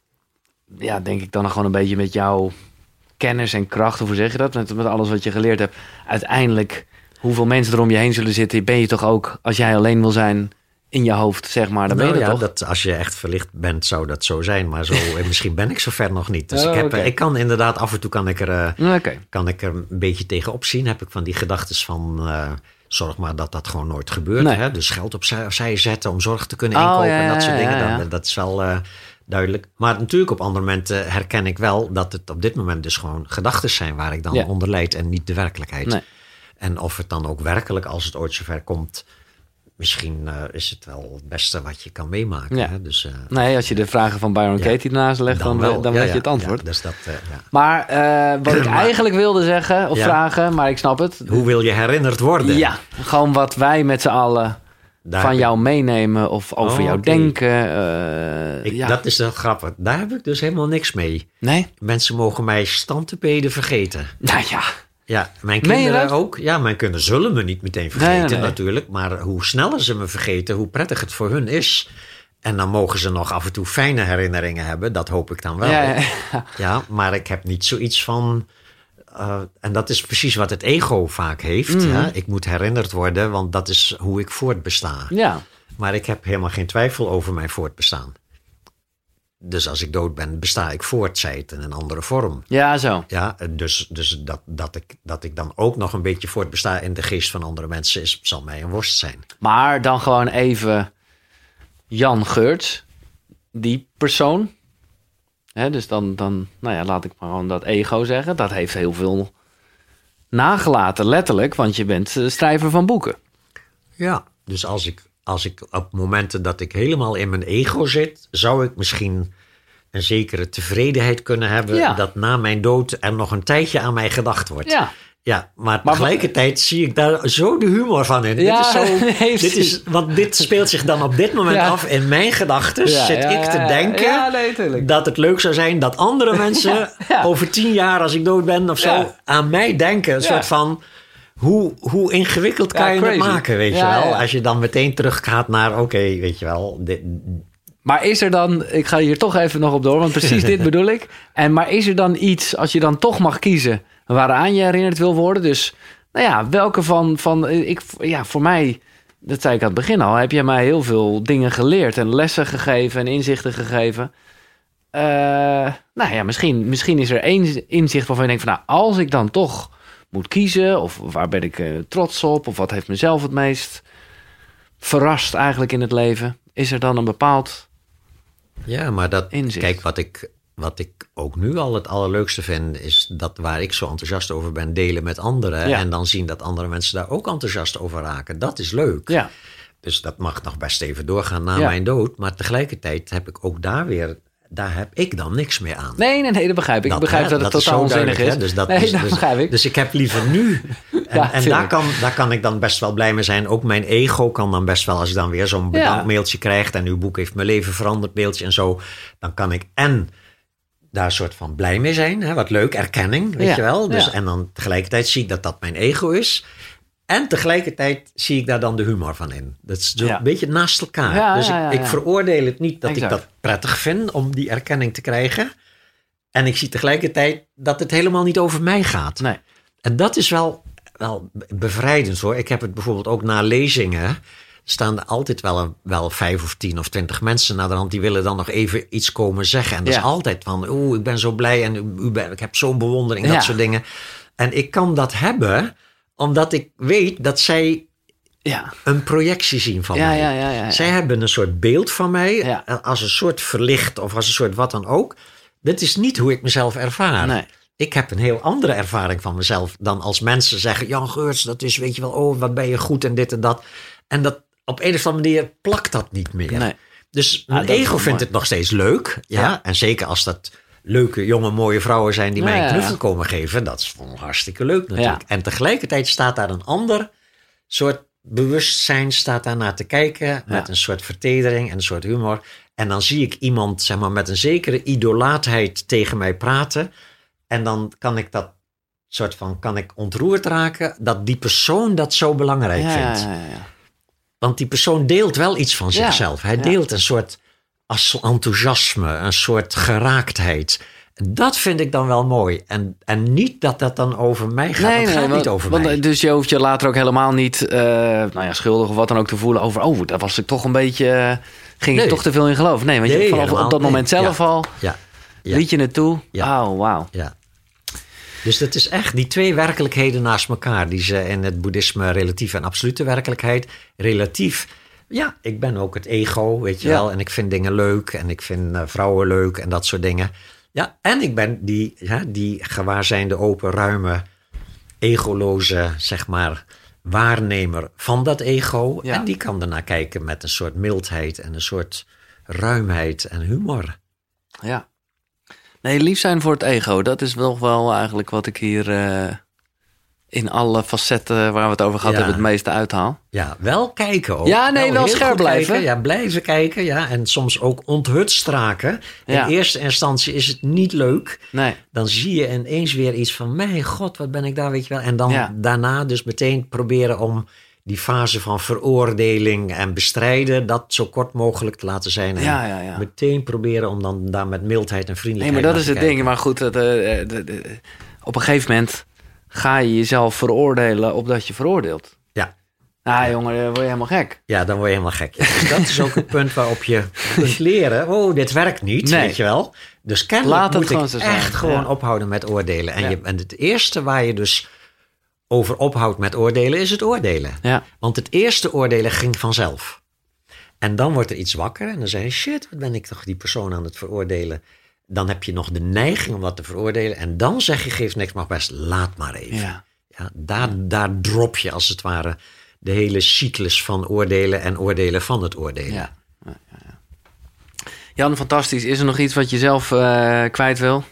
ja, denk ik dan nog gewoon een beetje met jouw kennis en kracht, of hoe zeg je dat? Met, met alles wat je geleerd hebt. Uiteindelijk, hoeveel mensen er om je heen zullen zitten, ben je toch ook, als jij alleen wil zijn, in je hoofd, zeg maar. Dan ben je Nou er ja, toch? dat, als je echt verlicht bent, zou dat zo zijn. Maar zo, eh, misschien ben ik zover nog niet. Dus Oh, ik, heb, oké. ik kan inderdaad af en toe kan ik er, eh, kan ik er een beetje tegenop zien. Heb ik van die gedachten van... eh, zorg maar dat dat gewoon nooit gebeurt. Nee. Hè? Dus geld opzij, opzij zetten om zorg te kunnen Oh, inkopen ja, en dat soort dingen. ja, ja. Dat, is wel... eh, duidelijk. Maar natuurlijk op andere momenten herken ik wel dat het op dit moment dus gewoon gedachten zijn waar ik dan onder lijd en niet de werkelijkheid. Nee. En of het dan ook werkelijk, als het ooit zover komt, misschien eh, is het wel het beste wat je kan meemaken. Ja. Hè? Dus, eh, Nee, als je de vragen van Byron Ja. Katie ernaast legt, dan, dan, Ja, weet je het antwoord. ja, dus dat, eh, ja. Maar wat ik eigenlijk wilde zeggen, of vragen, maar ik snap het. Hoe wil je herinnerd worden? Ja, gewoon wat wij met z'n allen Daar van jou meenemen of over Oh, jou denken. ik, ja. Dat is wel grappig. Daar heb ik dus helemaal niks mee. Nee? Mensen mogen mij standtepeden vergeten. Nou ja. Ja, mijn kinderen ook. Ja, mijn kinderen zullen me niet meteen vergeten Nee, nee, nee. natuurlijk. Maar hoe sneller ze me vergeten, hoe prettig het voor hun is. En dan mogen ze nog af en toe fijne herinneringen hebben. Dat hoop ik dan wel. Ja, ja, Ja, ja. maar ik heb niet zoiets van... eh, en dat is precies wat het ego vaak heeft. Hè. Ik moet herinnerd worden, want dat is hoe ik voortbesta. Ja. Maar ik heb helemaal geen twijfel over mijn voortbestaan. Dus als ik dood ben, besta ik voort, het in een andere vorm. Ja, zo. Ja, dus, dus dat, dat, ik, dat ik dan ook nog een beetje voortbesta in de geest van andere mensen, is, zal mij een worst zijn. Maar dan gewoon even Jan Geurts, die persoon. Hè, dus dan, dan, nou ja, laat ik maar gewoon dat ego zeggen. Dat heeft heel veel nagelaten, letterlijk, want je bent eh, schrijver van boeken. Ja. Dus als ik, als ik op momenten dat ik helemaal in mijn ego zit, zou ik misschien een zekere tevredenheid kunnen hebben Ja. dat na mijn dood er nog een tijdje aan mij gedacht wordt. Ja. Ja, maar Maar- tegelijkertijd zie ik daar zo de humor van in. Ja, dit is zo, dit is, want dit speelt zich dan op dit moment Ja. af in mijn gedachten. Ja, zit ik te denken nee, dat het leuk zou zijn dat andere mensen over tien jaar, als ik dood ben of zo, aan mij denken. Een soort van. Hoe, hoe ingewikkeld kan Ja, je crazy. het maken, weet Ja, je wel? ja. Als je dan meteen teruggaat naar, oké, weet je wel. Dit, Maar is er dan, ik ga hier toch even nog op door, want precies dit bedoel ik. En maar is er dan iets, als je dan toch mag kiezen, waaraan je herinnerd wil worden? Dus, nou ja, welke van, van ik, ja, voor mij, dat zei ik aan het begin al, heb jij mij heel veel dingen geleerd en lessen gegeven en inzichten gegeven. Eh, nou ja, misschien, misschien is er één inzicht waarvan je denkt van, nou, als ik dan toch moet kiezen, of waar ben ik eh, trots op, of wat heeft mezelf het meest verrast eigenlijk in het leven, is er dan een bepaald ja, maar dat. Inzicht. Kijk, wat ik, wat ik ook nu al het allerleukste vind, is dat waar ik zo enthousiast over ben, delen met anderen. Ja. En dan zien dat andere mensen daar ook enthousiast over raken. Dat is leuk. Ja, Dus dat mag nog best even doorgaan na Ja. mijn dood. Maar tegelijkertijd heb ik ook daar weer, daar heb ik dan niks meer aan. nee, nee, nee, dat begrijp ik. ik begrijp hè, dat het is totaal zo onzinnig is. hè. Dus dat, nee, dus, dat dus- begrijp ik. Dus ik heb liever nu. En, Ja, en daar, kan, daar kan ik dan best wel blij mee zijn. Ook mijn ego kan dan best wel, als ik dan weer zo'n bedankmailtje krijg. En uw boek heeft mijn leven veranderd, mailtje en zo. Dan kan ik en daar een soort van blij mee zijn. Hè, wat leuk, erkenning, weet Ja, je wel. Dus, ja. En dan tegelijkertijd zie ik dat dat mijn ego is. En tegelijkertijd zie ik daar dan de humor van in. Dat is zo Ja. een beetje naast elkaar. Ja, dus ja, ja, ik, ik ja. veroordeel het niet dat Exact. ik dat prettig vind om die erkenning te krijgen. En ik zie tegelijkertijd dat het helemaal niet over mij gaat. Nee. En dat is wel, wel bevrijdend hoor. Ik heb het bijvoorbeeld ook na lezingen. Staan er altijd wel, een, wel vijf of tien of twintig mensen naar de hand. Die willen dan nog even iets komen zeggen. En dat Ja. is altijd van, oeh, ik ben zo blij en u, u ben, ik heb zo'n bewondering. Dat Ja. soort dingen. En ik kan dat hebben, omdat ik weet dat zij Ja, een projectie zien van ja, mij. ja. Zij hebben een soort beeld van mij, als een soort verlicht of als een soort wat dan ook. Dat is niet hoe ik mezelf ervaar. Nee. Ik heb een heel andere ervaring van mezelf dan als mensen zeggen: Jan Geurts, dat is, weet je wel, oh, wat ben je goed en dit en dat. En dat op een of andere manier plakt dat niet meer. Nee. Dus mijn ego vindt mooi. het nog steeds leuk. Ja. En zeker als dat leuke, jonge, mooie vrouwen zijn die mij een knuffel komen geven. Dat is gewoon hartstikke leuk natuurlijk. En tegelijkertijd staat daar een ander soort bewustzijn staat daar naar te kijken. Met Ja. een soort vertedering en een soort humor. En dan zie ik iemand zeg maar, met een zekere idolaatheid tegen mij praten. En dan kan ik dat soort van, kan ik ontroerd raken dat die persoon dat zo belangrijk ja, vindt. ja, ja, ja. Want die persoon deelt wel iets van zichzelf. Hij deelt een soort as- enthousiasme, een soort geraaktheid. Dat vind ik dan wel mooi. En, en niet dat dat dan over mij gaat. dat gaat niet over want, mij. Dus je hoeft je later ook helemaal niet eh, nou ja, schuldig of wat dan ook te voelen over... oh, daar was ik toch een beetje... eh, ging ik toch te veel in geloof. Nee, want je, Nee, vanaf helemaal op dat moment zelf Ja. al Ja, Ja. liet je het toe. Ja. Oh, wauw. ja. Dus dat is echt die twee werkelijkheden naast elkaar. Die ze in het boeddhisme relatieve en absolute werkelijkheid. Relatief, Ja, ik ben ook het ego, weet je Ja. wel. En ik vind dingen leuk en ik vind eh, vrouwen leuk en dat soort dingen. Ja, en ik ben die, ja, die gewaarzijnde, open, ruime, egoloze, zeg maar, waarnemer van dat ego. Ja. En die kan ernaar kijken met een soort mildheid en een soort ruimheid en humor. Ja. Nee, lief zijn voor het ego. Dat is wel wel eigenlijk wat ik hier eh, in alle facetten waar we het over gehad Ja. hebben het meeste uithaal. Ja, wel kijken ook. Ja, nee, wel scherp blijven. kijken. Ja, blijven kijken. Ja, en soms ook onthutst raken. Ja. In eerste instantie is het niet leuk. Nee. Dan zie je ineens weer iets van... Mijn god, wat ben ik daar, weet je wel. En dan Ja. daarna dus meteen proberen om die fase van veroordeling en bestrijden... dat zo kort mogelijk te laten zijn. En Ja, ja, ja. meteen proberen om dan daar met mildheid en Nee, vriendelijkheid maar dat is het ding. Maar goed, het, eh, op een gegeven moment ga je jezelf veroordelen opdat je veroordeelt. Ja. Nou, jongen, dan word je helemaal gek. Ja, dan word je helemaal gek. Dus dat is ook het punt waarop je kunt leren. Oh, dit werkt niet, Nee. weet je wel. Dus kennelijk Laat het moet gewoon ik echt gewoon ja. ophouden met oordelen. En, Ja. je, en het eerste waar je dus over ophoudt met oordelen is het oordelen. Ja. Want het eerste oordelen ging vanzelf. En dan wordt er iets wakker en dan zeg je... shit, wat ben ik toch die persoon aan het veroordelen. Dan heb je nog de neiging om dat te veroordelen. En dan zeg je, geeft niks, mag best, laat maar even. Ja. Ja, daar, daar drop je als het ware de hele cyclus van oordelen en oordelen van het oordelen. Ja. Ja, ja, ja. Jan, fantastisch. Is er nog iets wat je zelf eh, kwijt wil?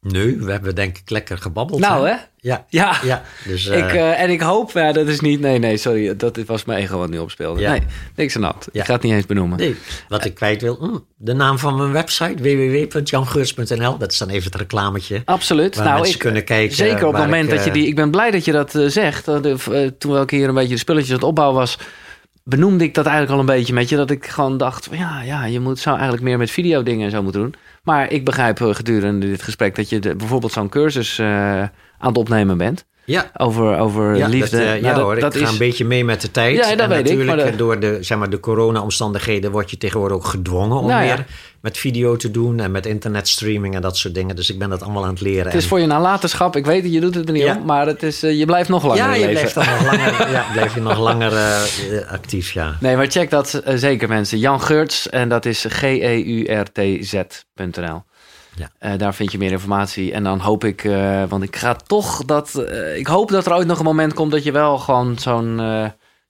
Nu, we hebben denk ik lekker gebabbeld. Nou, hè? Ja. Ja. ja. Dus, eh, Ik, eh, en ik hoop, ja, dat is niet. Nee, nee, sorry. Dat was mijn ego wat nu opspeelde. Ja. Nee, niks aan de hand. Ja. Ik ga het niet eens benoemen. Nee, wat ik kwijt wil. mm, de naam van mijn website, www.jangeurts.nl. Dat is dan even het reclametje. Absoluut. Nou, ik, kunnen kijken Zeker op het moment ik, dat je eh, die. Ik ben blij dat je dat eh, zegt. Eh, de- eh, toen welke hier een beetje de spulletjes aan het opbouwen was, benoemde ik dat eigenlijk al een beetje met je. Dat ik gewoon dacht: ja, ja, je moet, zou eigenlijk meer met videodingen en zo moeten doen. Maar ik begrijp eh, gedurende dit gesprek dat je de, bijvoorbeeld zo'n cursus eh, aan het opnemen bent. Ja, Over, over ja, liefde. Dat, eh, Nou, ja dat, hoor, dat ik ga een beetje mee met de tijd. Ja, dat en weet ik, natuurlijk maar de- door de, zeg maar, de corona-omstandigheden word je tegenwoordig ook gedwongen om Nou ja. meer met video te doen en met internetstreaming en dat soort dingen. Dus ik ben dat allemaal aan het leren. het is En- voor je nalatenschap. Ik weet het, je doet het er niet om. Maar het is, eh, je blijft nog langer ja, je leven. blijft dan nog langer, ja, blijf je nog langer eh, eh, actief, ja. Nee, maar check dat eh, zeker mensen. Jan Geurts en dat is G-E-U-R-T-Z.nl. Ja. Eh, daar vind je meer informatie. En dan hoop ik, eh, want ik ga toch dat. eh, ik hoop dat er ooit nog een moment komt dat je wel gewoon zo'n.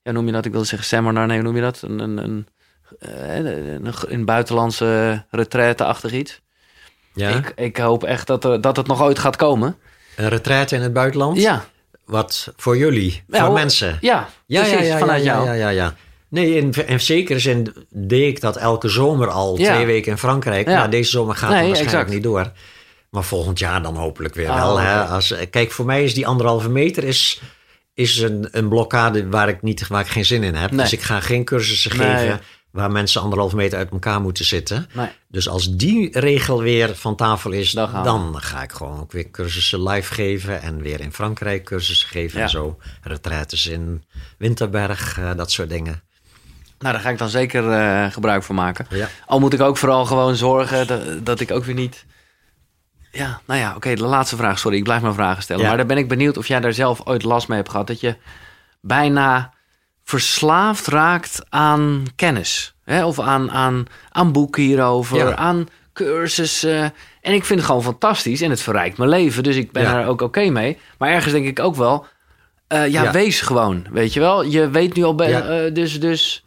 ja, noem je dat? Ik wilde zeggen seminar. Nee, hoe noem je dat? Een, een, een, een, een buitenlandse retraite-achtig iets. ja. Ik, ik hoop echt dat, er, dat het nog ooit gaat komen. Een retraite in het buitenland? Ja, Wat voor jullie, Ja, voor mensen? ja, Ja, precies, ja, ja, vanuit jou. Ja, ja, ja. Nee, in, in zekere zin deed ik dat elke zomer al, Ja. twee weken in Frankrijk. Ja. Maar deze zomer gaat Nee, het waarschijnlijk exact. niet door. Maar volgend jaar dan hopelijk weer Oh, wel. Hè? Als, kijk, voor mij is die anderhalve meter is, is een, een blokkade waar ik, niet, waar ik geen zin in heb. Nee. Dus ik ga geen cursussen Nee. geven waar mensen anderhalve meter uit elkaar moeten zitten. Nee. Dus als die regel weer van tafel is, Dan ga ik gewoon ook weer cursussen live geven. En weer in Frankrijk cursussen geven Ja. en zo. Retraites in Winterberg, eh, dat soort dingen. Nou, daar ga ik dan zeker eh, gebruik van maken. Ja. Al moet ik ook vooral gewoon zorgen dat, dat ik ook weer niet. Ja, nou ja, oké, de laatste vraag. Sorry, ik blijf maar vragen stellen. Ja. Maar daar ben ik benieuwd of jij daar zelf ooit last mee hebt gehad. Dat je bijna verslaafd raakt aan kennis. Hè? Of aan, aan, aan boeken hierover, Ja. aan cursussen. En ik vind het gewoon fantastisch en het verrijkt mijn leven. Dus ik ben Ja. er ook oké mee. Maar ergens denk ik ook wel... eh, ja, wees gewoon, weet je wel. Je weet nu al... eh, dus, dus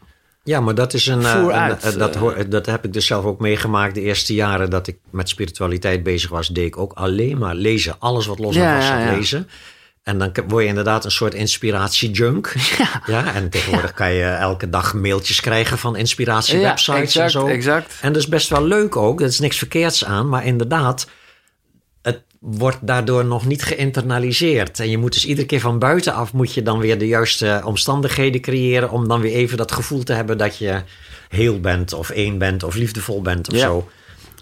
Ja, maar dat is een. eh, een- eh, dat, eh. hoor- dat heb ik dus zelf ook meegemaakt. De eerste jaren dat ik met spiritualiteit bezig was, deed ik ook alleen maar lezen. Alles wat los en Ja, ja, ja. lezen. En dan word je inderdaad een soort inspiratiejunk. Ja. Ja, en tegenwoordig kan je elke dag mailtjes krijgen van inspiratiewebsites en exact, zo. exact. En dat is best wel leuk ook. Er is niks verkeerds aan. Maar inderdaad, wordt daardoor nog niet geïnternaliseerd. En je moet dus iedere keer van buitenaf... moet je dan weer de juiste omstandigheden creëren... om dan weer even dat gevoel te hebben dat je heel bent... of één bent of liefdevol bent of Ja. zo.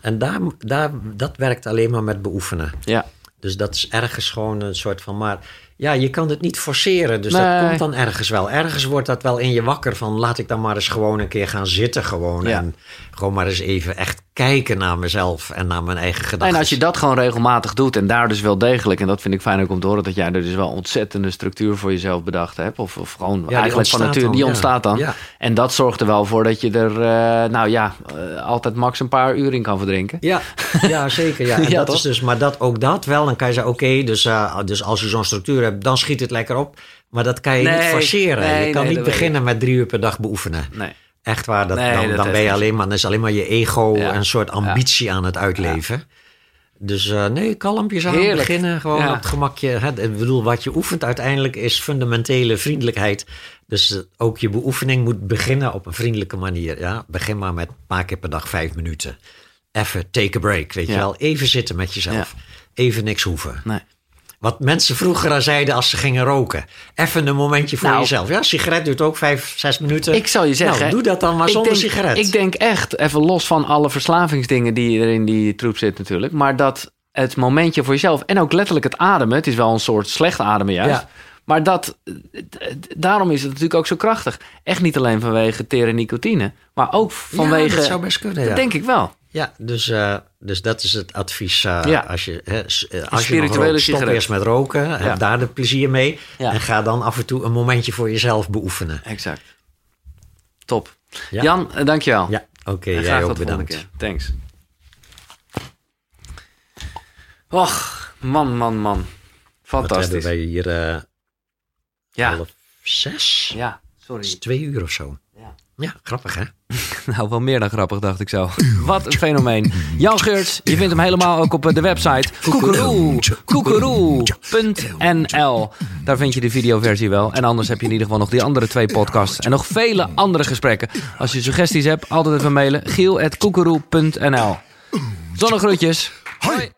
En daar, daar, dat werkt alleen maar met beoefenen. Ja, Dus dat is ergens gewoon een soort van... maar ja, je kan het niet forceren. Dus Nee. dat komt dan ergens wel. Ergens wordt dat wel in je wakker van... laat ik dan maar eens gewoon een keer gaan zitten gewoon. Ja. En gewoon maar eens even echt kijken naar mezelf en naar mijn eigen gedachten. En als je dat gewoon regelmatig doet en daar dus wel degelijk, en dat vind ik fijn ook om te horen, dat jij er dus wel ontzettende structuur voor jezelf bedacht hebt. Of, of gewoon eigenlijk van dan, die ja. ontstaat dan. Ja. En dat zorgt er wel voor dat je er, eh, nou ja, eh, altijd max een paar uur in kan verdrinken. Ja, ja zeker. Ja. En dat is dus, maar dat, ook dat wel, dan kan je zeggen, oké, dus, eh, dus als je zo'n structuur hebt, dan schiet het lekker op. Maar dat kan je Nee, niet forceren. nee, je kan nee, niet beginnen met drie uur per dag beoefenen. Nee. Echt waar, dat, Nee, dan, dat dan ben je alleen maar, dan is alleen maar je ego Ja. en een soort ambitie aan het uitleven. Dus eh, nee, kalmpjes aan Heerlijk. beginnen. Gewoon Ja. op het gemakje. Hè. Ik bedoel, wat je oefent uiteindelijk is fundamentele vriendelijkheid. Dus eh, ook je beoefening moet beginnen op een vriendelijke manier. Ja? Begin maar met een paar keer per dag vijf minuten. Even take a break, weet je wel. Even zitten met jezelf. Even niks hoeven. Nee. Wat mensen vroeger al zeiden als ze gingen roken. Even een momentje voor Nou. jezelf. Ja, sigaret duurt ook vijf, zes minuten. Ik zal je zeggen. Nou, doe dat dan maar zonder denk, sigaret. Ik denk echt, even los van alle verslavingsdingen die er in die troep zit natuurlijk. Maar dat het momentje voor jezelf en ook letterlijk het ademen. Het is wel een soort slecht ademen juist. Ja. Maar dat, daarom is het natuurlijk ook zo krachtig. Echt niet alleen vanwege tere nicotine. Maar ook vanwege... dat zou best kunnen, ja. Denk ik wel. Ja, dus, eh, dus dat is het advies. eh, Ja. Als je, hè, eh, als je rookt, stop sigaret. eerst met roken. Heb daar de plezier mee. Ja. En ga dan af en toe een momentje voor jezelf beoefenen. Exact. Top. Ja. Jan, dankjewel. Ja, oké. Jij graag ook bedankt. keer. Thanks. Och, man, man, man. Wat hebben Fantastisch. wij hier? Ja, half zes? ja, Dat is sorry. twee uur of zo. Ja. Ja, grappig hè? Nou, wel meer dan grappig, dacht ik zo. Wat een fenomeen. Jan Geurts, je vindt hem helemaal ook op eh, de website koekeroe, koekeroe.nl. Daar vind je de videoversie wel. En anders heb je in ieder geval nog die andere twee podcasts. En nog vele andere gesprekken. Als je suggesties hebt, altijd even mailen. giel.koekeroe.nl Zonnegroetjes. Hoi.